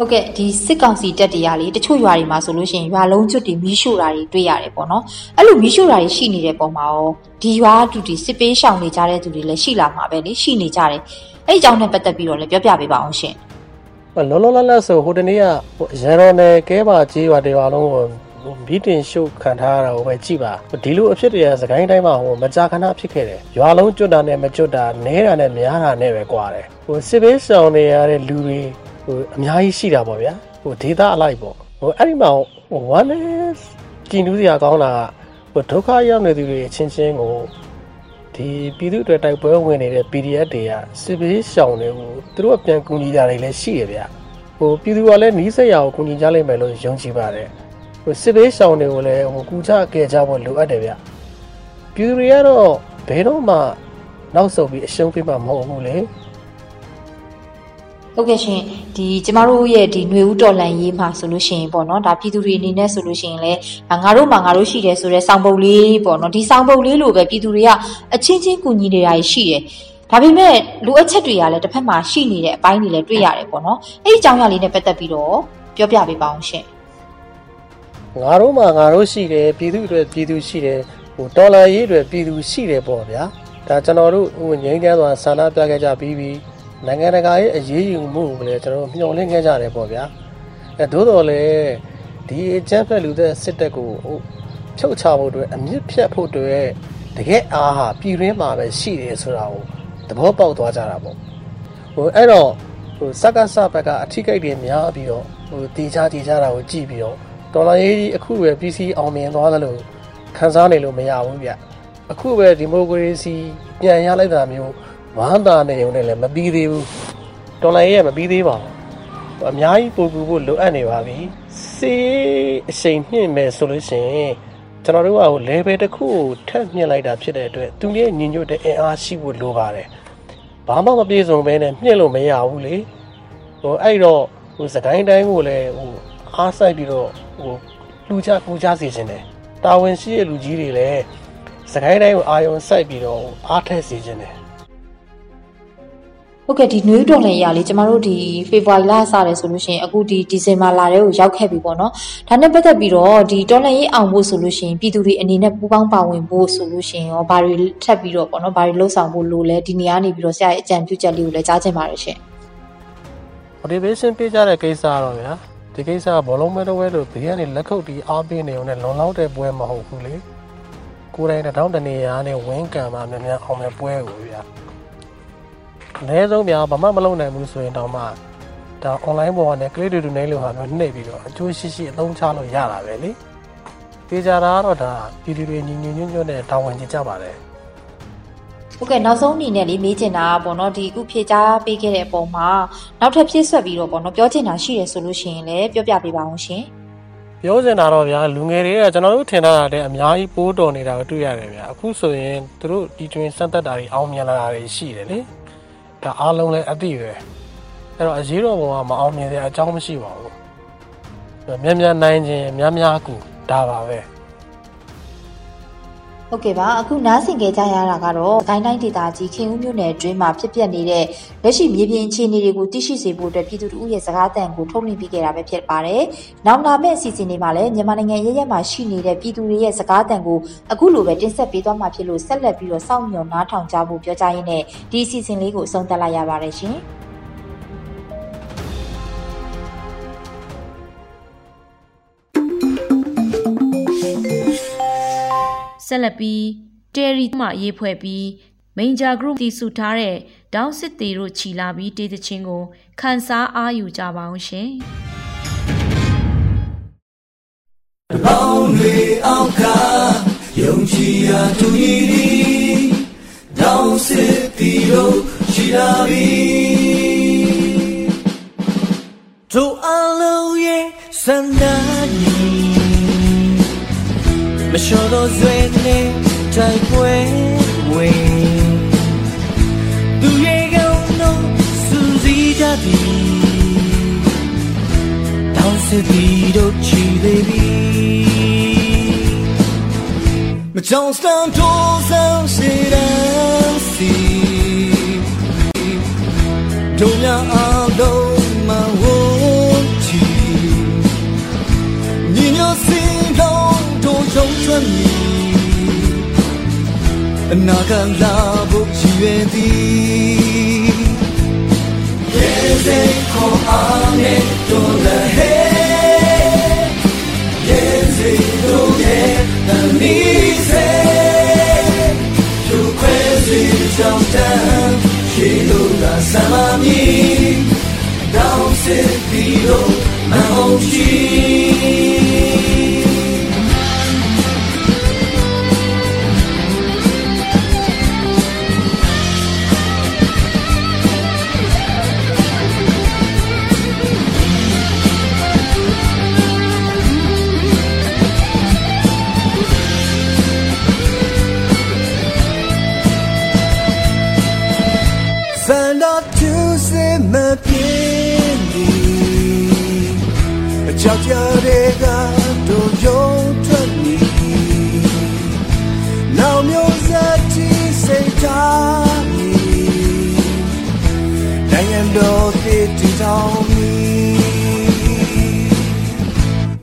ဟုတ်ကဲ့ဒီစစ်ကောင်စီတက်တရားတွေတချို့ရွာတွေမှာဆိုလို့ရှိရင်ရွာလုံးကျွတ်တွေမီးရှို့တာတွေတွေ့ရတယ်ပေါ့နော်အဲ့လိုမီးရှို့တာတွေရှိနေတဲ့ပုံမှာရောဒီရွာတူတီစစ်ပေးရှောင်နေကြတဲ့သူတွေလည်းရှိလာမှာပဲလေရှိနေကြတယ်အဲ့ဒီအကြောင်းနဲ့ပတ်သက်ပြီးတော့လည်းပြောပြပေးပါအောင်ရှင်
လောလောလတ်လတ်ဆိုဟိုတနေ့ကရန်တော်နယ်ကဲပါကြီးရွာတွေရွာလုံးကိုမီးတင်ရှုပ်ခံထားရတာကိုပဲကြည့်ပါဒီလိုအဖြစ်တွေကစကိုင်းတိုင်းမှာဟိုမကြာခဏဖြစ်ခဲ့တယ်ရွာလုံးကျွတ်တာနဲ့မကျွတ်တာနဲတာနဲ့များတာနဲ့ပဲကွာတယ်ဟိုစစ်ဘေးဆောင်နေရတဲ့လူတွေ ဟိုအများကြီးရှိတာပေါ့ဗျာဟိုဒေတာအလိုက်ပေါ့ဟိုအဲ့ဒီမှာဟိုဝမ်းနေကြည်နူးစရာကောင်းတာကဟိုဒုက္ခရောက်နေသူတွေအချင်းချင်းကိုဒီပြည်သူ့အတွက်တိုက်ပွဲဝင်နေတဲ့ PDF တွေကစစ်ဘေးရှောင်တွေကိုသူတို့ကပြန်ကူညီကြတယ်လည်းရှိတယ်ဗျဟိုပြည်သူကလည်းနီးစက်ရအောင်ကူညီကြလိမ့်မယ်လို့ယုံကြည်ပါတယ်ဟိုစစ်ဘေးရှောင်တွေကိုလည်းဟိုကူချကဲကြဖို့လိုအပ်တယ်ဗျပြည်သူတွေကတော့ဘယ်တော့မှနောက်ဆုတ်ပြီးအရှုံးပေးမှာမဟုတ်ဘူးလေ
ဟုတ်ကဲ့ရှင်ဒီကျမတို့ရဲ့ဒီຫນွေဦးတော်လန်ရေးမှာဆိုလို့ရှိရင်ပေါ့နော်ဒါပြည်သူတွေအနေနဲ့ဆိုလို့ရှိရင်လည်းငါတို့မှငါတို့ရှိတယ်ဆိုတဲ့စောင်းပုတ်လေးပေါ့နော်ဒီစောင်းပုတ်လေးလိုပဲပြည်သူတွေကအချင်းချင်းကူညီနေတာရှိတယ်ဒါပေမဲ့လူအချက်တွေကလည်းတစ်ဖက်မှာရှိနေတဲ့အပိုင်းတွေလည်းတွေ့ရတယ်ပေါ့နော်အဲ့ဒီအကြောင်းအရာလေးနဲ့ပတ်သက်ပြီးတော့ပြောပြပေးပါအောင်ရှင်
ငါတို့မှငါတို့ရှိတယ်ပြည်သူတွေပြည်သူရှိတယ်ဟိုတော်လာရေးတွေပြည်သူရှိတယ်ပေါ့ဗျာဒါကျွန်တော်တို့ဟိုငိမ့်ကျန်းစွာဆန္ဒပြခဲ့ကြပြီးပြီး နိုင်ငံတကာရဲ့အရေးယူမှုကိုလည်းကျွန်တော်မျှော်လင့်ခဲ့ကြတယ်ပေါ့ဗျာအဲသို့တော်လည်းဒီအကြမ်းဖက်လူတဲ့စစ်တပ်ကိုဖြုတ်ချဖို့အတွက်အမြင့်ဖြတ်ဖို့အတွက်တကယ်အားဟာပြည်ရင်းမှာပဲရှိတယ်ဆိုတာကိုသဘောပေါက်သွားကြတာပေါ့ဟိုအဲ့တော့ဟိုစက္ကစဘက်ကအထီးကိတ်တွေများပြီးတော့ဟိုတေချာတေချာတာကိုကြည့်ပြီးတော့ဒေါ်လာရေးကြီးအခုပဲ PC အောင်မြင်သွားသလိုခန်းစားနေလို့မရဘူးဗျအခုပဲဒီမိုကရေစီပြန်ရလိုက်တာမျိုး ဝမ်းသာနေုံနဲ့လည်းမပြီးသေးဘူးဒေါ်လာရေးကမပြီးသေးပါဘူးအများကြီးပို့ကူဖို့လိုအပ်နေပါပြီစေးအချိန်မြင့်မယ်ဆိုလို့ရှိရင်ကျွန်တော်တို့ကဟို level တစ်ခုကိုထပ်မြင့်လိုက်တာဖြစ်တဲ့အတွက်သူရဲ့ညီညွတ်တဲ့အင်အားရှိဖို့လိုပါတယ်ဘာမှမပြေဆုံးဘဲနဲ့မြင့်လို့မရဘူးလေဟိုအဲ့တော့ဟိုစကိုင်းတိုင်းကိုလည်းဟိုအားဆိုင်ပြီးတော့ဟိုလူချကူချစေခြင်းတယ်တာဝန်ရှိတဲ့လူကြီးတွေလည်းစကိုင်းတိုင်းကိုအာယုံစိုက်ပြီးတော့အားထက်စေခြင်းတယ်
ဟုတ်ကဲ့ဒီနွေတော်လင်ရလေးကျမတို့ဒီဖေဖော်ဝါရီလစတယ်ဆိုလို့ရှိရင်အခုဒီဒီဇင်ဘာလထဲကိုရောက်ခဲ့ပြီပေါ့နော်ဒါနဲ့ပတ်သက်ပြီးတော့ဒီတော်လင်ရေးအောင်ဖို့ဆိုလို့ရှိရင်ပြည်သူတွေအနေနဲ့ပူးပေါင်းပါဝင်ဖို့ဆိုလို့ရှိရင်ရောဘာတွေထပ်ပြီးတော့ပေါ့နော်ဘာတွေလှုပ်ဆောင်ဖို့လိုလဲဒီနေရာနေပြီးတော့ဆရာရဲ့အကြံပြုချက်လေးကိုလည်းကြားချင်ပါတယ်ရှင်
motivation ပေးကြတဲ့ကိစ္စတော့ဗျာဒီကိစ္စကဘောလုံးမဲတော့ဝဲလို့ဒီကနေလက်ခုပ်တီးအားပေးနေုံနဲ့လုံလောက်တဲ့ပွဲမဟုတ်ဘူးလေကိုယ်တိုင်တောင်းတနေရနဲ့ဝင်းကံမှာများများအောင်မဲ့ပွဲကိုဗျာ အနည်းဆုံးဗျာဘာမှမလုပ်နိုင်ဘူးဆိုရင်တော့မှဒါ online ပေါ်ကနေ click to donate လို့ဟာမျိုးနှိပ်ပြီးတော့အကျိုးရှိရှိအသုံးချလို့ရတာပဲလေတေချာတာကတော့ဒါပြည်သူတွေညီညွတ်ညွတ်ညွတ်နဲ့တာဝန်ကျကြပါတယ်
ဟုတ်ကဲ့နောက်ဆုံးအနေနဲ့လေးမေးချင်တာပေါ့နော်ဒီအခုဖြေကြားပေးခဲ့တဲ့အပေါ်မှာနောက်ထပ်ဖြည့်ဆွက်ပြီးတော့ပေါ့နော်ပြောချင်တာရှိတယ်ဆိုလို့ရှိရင်လည်းပြောပြပေးပါအောင်ရှင်
ပြောစင်တာတော့ဗျာလူငယ်တွေကကျွန်တော်တို့ထင်ထားတာတဲ့အများကြီးပိုးတော်နေတာကိုတွေ့ရတယ်ဗျာအခုဆိုရင်သူတို့ဒီတွင်စက်သက်တာတွေအောင်မြင်လာတာတွေရှိတယ်လေ ဒါအားလုံးလည်းအသိပဲအဲ့တော့အရေးတော်ပုံကမအောင်မြင်တဲ့အကြောင်းမရှိပါဘူးမြန်မြန်နိုင်ခြင်းများများကူဒါပါပဲ
ဟုတ်ကဲ့ပါအခုနားဆင်ကြကြရတာကတော့ဂိုင်းတိုင်းဒေသကြီးခင်ဦးမြို့နယ်အတွင်းမှာဖြစ်ပျက်နေတဲ့လက်ရှိမြေပြင်အခြေအနေတွေကိုသိရှိစေဖို့အတွက်ပြည်သူတို့ရဲ့စကားသံကိုထုတ်လွှင့်ပေးခဲ့တာပဲဖြစ်ပါတယ်။နောက်လာမယ့်အစီအစဉ်တွေမှာလည်းမြန်မာနိုင်ငံရရက်မှာရှိနေတဲ့ပြည်သူတွေရဲ့စကားသံကိုအခုလိုပဲတင်ဆက်ပေးသွားမှာဖြစ်လို့ဆက်လက်ပြီးတော့စောင့်မျှော်နားထောင်ကြဖို့ပြောကြားရင်းနဲ့ဒီအစီအစဉ်လေးကိုအဆုံးသတ်လိုက်ရပါတယ်ရှင်။
ဆက်လက်ပြီးတယ်ရီမှရေးဖွဲ့ပြီး Major Group တည်ဆူထားတဲ့ဒေါင်းစစ်တီတို့ခြီလာပြီးတေးသချင်းကိုခန်းစားအားယူကြပါအောင်ရှင်။
တပေါင်းတွေအောက်ကယုံကြည်ရာသူကြီးဒီတောင်းစစ်တီတို့ရှိလာပြီတို့အလုံးရဲ့စန္ဒာညီ မလျှော်တော့ဆွေနဲ့တိုက်ပွဲဝင်သူရဲ့ကောင်းတော့စူးစီးကြသည်တောင်းစစ်တီတို့ချီသေးပြီမကြောင်စံတော်ဆောင်ရှိတဲ့စီတို့များအလုံးမ တို့ရုံထွက်မီအနာဂတ်လာဖို့ရည်ရွယ်သည်ရဲ့စိတ်ခေါ်အားနဲ့တို့လည်းဟဲ့ Yes, it will get the music. You crazy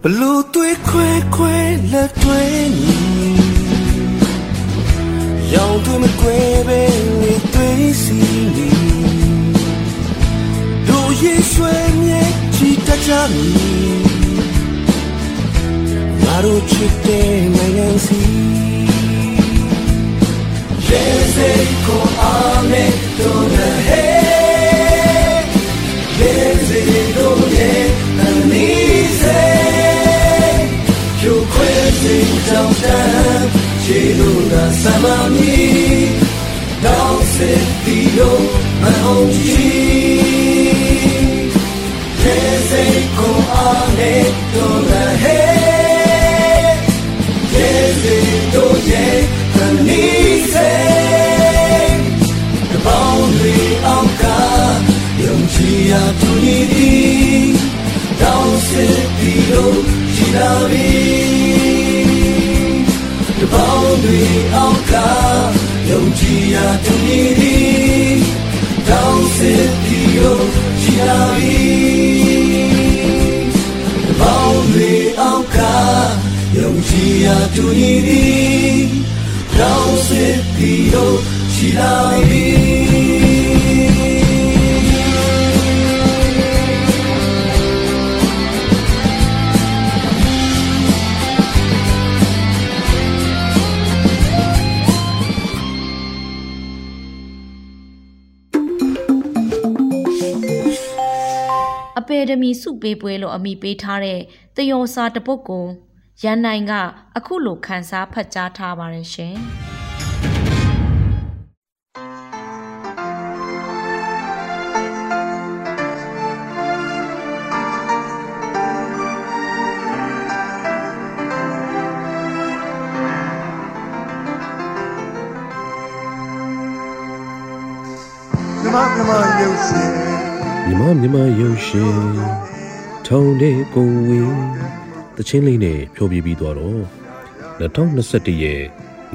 ဘလူသွေးခွဲခွဲလက်တွဲနေရောင်သူမကွဲပဲလေသွေးစီနေတို့ရေရွှဲမြဲချီတတ်ကြမီ ငါတို့ချစ်တဲ့နိုင်ငံစီ Desde Coame Dona He Desde Dona Anise Yo Quincy Downtown Chiluna Samami Down Set Pilo My Home Cheese လို့ရှိလာပြီတပေါင်းတွေအောက်ကယုံကြည်ရာသူညီသည်တောင်းစစ်ပြီးလို့ရှိလာပြီတပေါင်းတွေအောက်ကယုံကြည်ရာသူညီသည်တောင်းစစ်ပြီးလို့ရှိလာပြီ
မီစုပေးပွဲလို့အမိပေးထားတဲ့တယောစာတပုတ်ကိုရန်နိုင်က အခုလိုခန်းစားဖတ်ကြားထားပါတယ်ရှင်
မြမမြမရုပ်ရှင်
မြမမြမရုပ်ရှင်ထုံတဲ့ကိုဝေးတချင်းလေးနဲ့ဖြောပြပြီးသွားတော့2021ရဲ့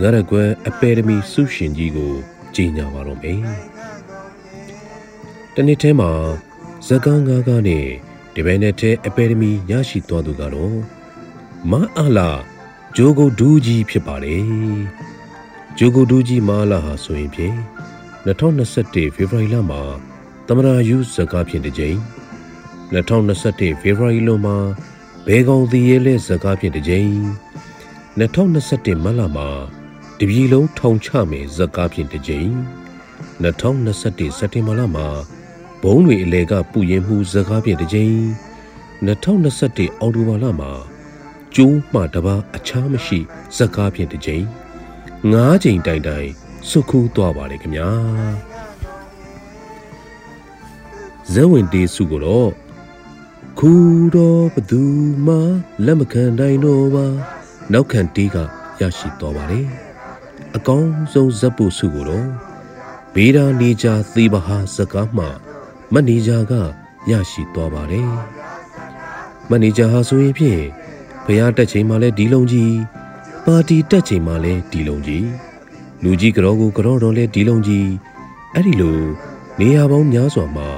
ငရကွယ်အပယ်ဒမီဆုရှင်ကြီးကိုကြီးညာပါတော့မယ်တနေ့ထဲမှာဇက်ကောင်ကားကားနဲ့ဒီဘဲနဲ့တဲ့အပယ်ဒမီရရှိသွားသူကတော့မအားလာဂျိုကိုဒူးကြီးဖြစ်ပါတယ်ဂျိုကိုဒူးကြီးမအားလာဟာဆိုရင်ဖြင့်2021ဖေဖော်ဝါရီလမှာ သမရာယူဇကားဖြင့်တစ်ကြိမ်2021ဖေဖော်ဝါရီလမှာဘေကောင်သီရဲလဲဇကားဖြင့်တစ်ကြိမ်2021မတ်လမှာတပြည်လုံးထောင်ချမယ်ဇကားဖြင့်တစ်ကြိမ်2021စက်တင်ဘာလမှာဘုံတွေအလဲကပူရင်မှုဇကားဖြင့်တစ်ကြိမ်2021အောက်တိုဘာလမှာကျိုးမှတပါအခြားမရှိဇကားဖြင့်တစ်ကြိမ်၅ချိန်တိုင်တိုင်စုခူးသွားပါလေခင်ဗျာ ဇဲဝင်တေးစုကိုတော့ခူတော့ဘသူမှလက်မခံနိုင်တော့ပါနောက်ခံတေးကရရှိသွားပါလေအကောင်းဆုံးဇက်ပုစုကိုတော့ဘေးဒါနေကြသေဘဟာစကားမှမတ်နေကြကရရှိသွားပါတယ်မတ်နေကြဟာဆိုရင်ဖြင့်ဘုရားတက်ချိန်မှာလဲဒီလုံးကြီးပါတီတက်ချိန်မှာလဲဒီလုံးကြီးလူကြီးကြောကိုကြောတော်လဲဒီလုံးကြီးအဲ့ဒီလိုနေရာပေါင်းများစွာမှာ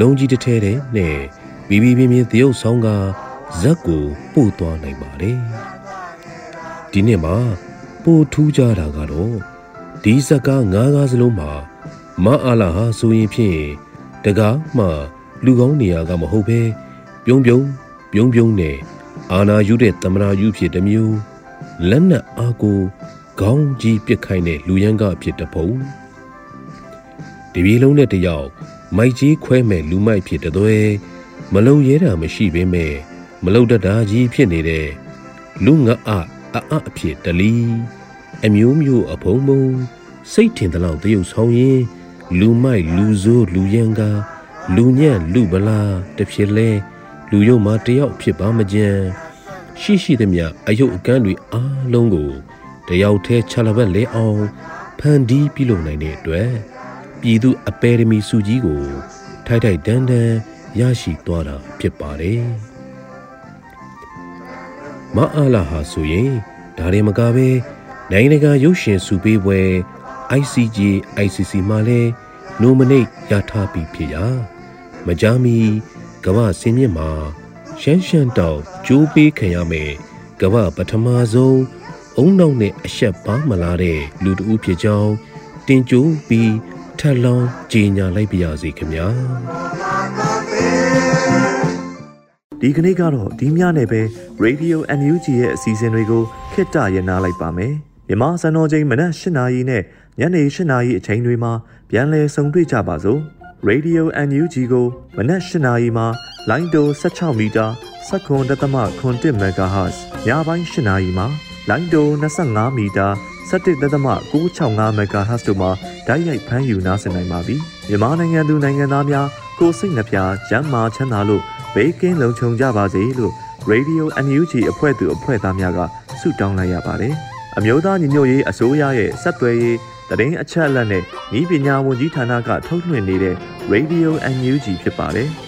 လုံးကြီးတစ်ထဲတည်းနဲ့ဘီဘီပြင်းပြင်းသရုပ်ဆောင်ကဇက်ကိုပို့သွားနိုင်ပါတယ်ဒီနေ့မှာပို့ထူးကြတာကတော့ဒီဇက်ကငါးကားစလုံးမှာမအားလာဟာဆိုရင်ဖြင့်တကားမှလူကောင်းနေရာကမဟုတ်ပဲပြုံးပြုံးပြုံးပြုံးနဲ့အာနာယူတဲ့တမနာယူဖြစ်တစ်မျိုးလက်နက်အားကိုခေါင်းကြီးပစ်ခိုင်းတဲ့လူရန်ကအဖြစ်တစ်ပုံဒီပြေလုံးနဲ့တယောက် မိုက်ကြီးခွဲမဲ့လူမိုက်ဖြစ်တဲ့သွဲမလုံရဲတာမရှိဘဲမဲ့မလုံတတ်တာကြီးဖြစ်နေတဲ့လူငါအအအအဖြစ်တလီအမျိုးမျိုးအဖုံဖုံစိတ်ထင်သလောက်တရုပ်ဆောင်ရင်လူမိုက်လူဆိုးလူရန်ကလူညံ့လူဗလာတဖြစ်လဲလူယုံမှာတယောက်ဖြစ်ပါမကြံရှိရှိသမျှအယုတ်အကန်းတွေအားလုံးကိုတယောက်တည်းခြာလဘက်လဲအောင်ဖန်တီးပြုလုပ်နိုင်တဲ့အတွက် ပြည်သူအပယ်ဒမီစုကြီးကို ထိုက်ထိုက်တန်တန်ရရှိသွားတာဖြစ်ပါတယ်။မအားလာဟာဆိုရင်ဒါရင်မကပဲနိုင်ငံတကာရုပ်ရှင်စုပေးပွဲ ICJ ICC မှာလဲနိုမနိတ်ရထားပြီးဖြစ်ရာမကြာမီကမ္ဘာစင်မြင့်မှာရှမ်းရှမ်းတောက်ကျိုးပေးခံရမယ်ကမ္ဘာပထမဆုံးအုံနောက်နဲ့အဆက်ပါမလာတဲ့လူတဦးဖြစ်ကြောင်းတင်ကြိုးပြီး ထပ်လောင်းကြေညာလိုက်ပါရစေခင်ဗျာ
ဒီကနေ့ကတော့ဒီညနေပဲ Radio NUG ရဲ့အစီအစဉ်တွေကိုခਿੱတရနာလိုက်ပါမယ်မြန်မာစံတော်ချိန်မနက်၈နာရီနဲ့ညနေ၈နာရီအချိန်တွေမှာပြန်လည်ဆုံတွေ့ကြပါစို့ Radio NUG ကိုမနက်၈နာရီမှာလိုင်းတို16မီတာ7.7 MHz ညပိုင်း၈နာရီမှာလိုင်းတို25မီတာ 17.665 MHz တို့မှာဓာတ်ရိုက်ဖမ်းယူနားဆင်နိုင်ပါပြီမြန်မာနိုင်ငံသူနိုင်ငံသားများကိုစိတ်နှပြရမ်းမာချမ်းသာလို့ဘေးကင်းလုံခြုံကြပါစေလို့ Radio NUG အဖွဲ့သူအဖွဲ့သားများကဆုတောင်းလိုက်ရပါတယ်အမျိုးသားညီညွတ်ရေးအစိုးရရဲ့စက်သွယ်ရေးတရင်အချက်အလက်နဲ့ဤပညာဝန်ကြီးဌာနကထုတ်လွှင့်နေတဲ့ Radio NUG ဖြစ်ပါတယ်။